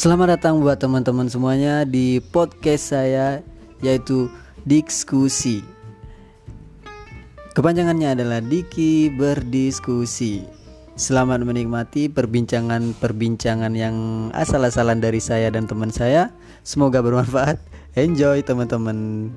Selamat datang buat teman-teman semuanya di podcast saya yaitu Diskusi. Kepanjangannya adalah Diki berdiskusi. Selamat menikmati perbincangan-perbincangan yang asal-asalan dari saya dan teman saya. Semoga bermanfaat. Enjoy teman-teman.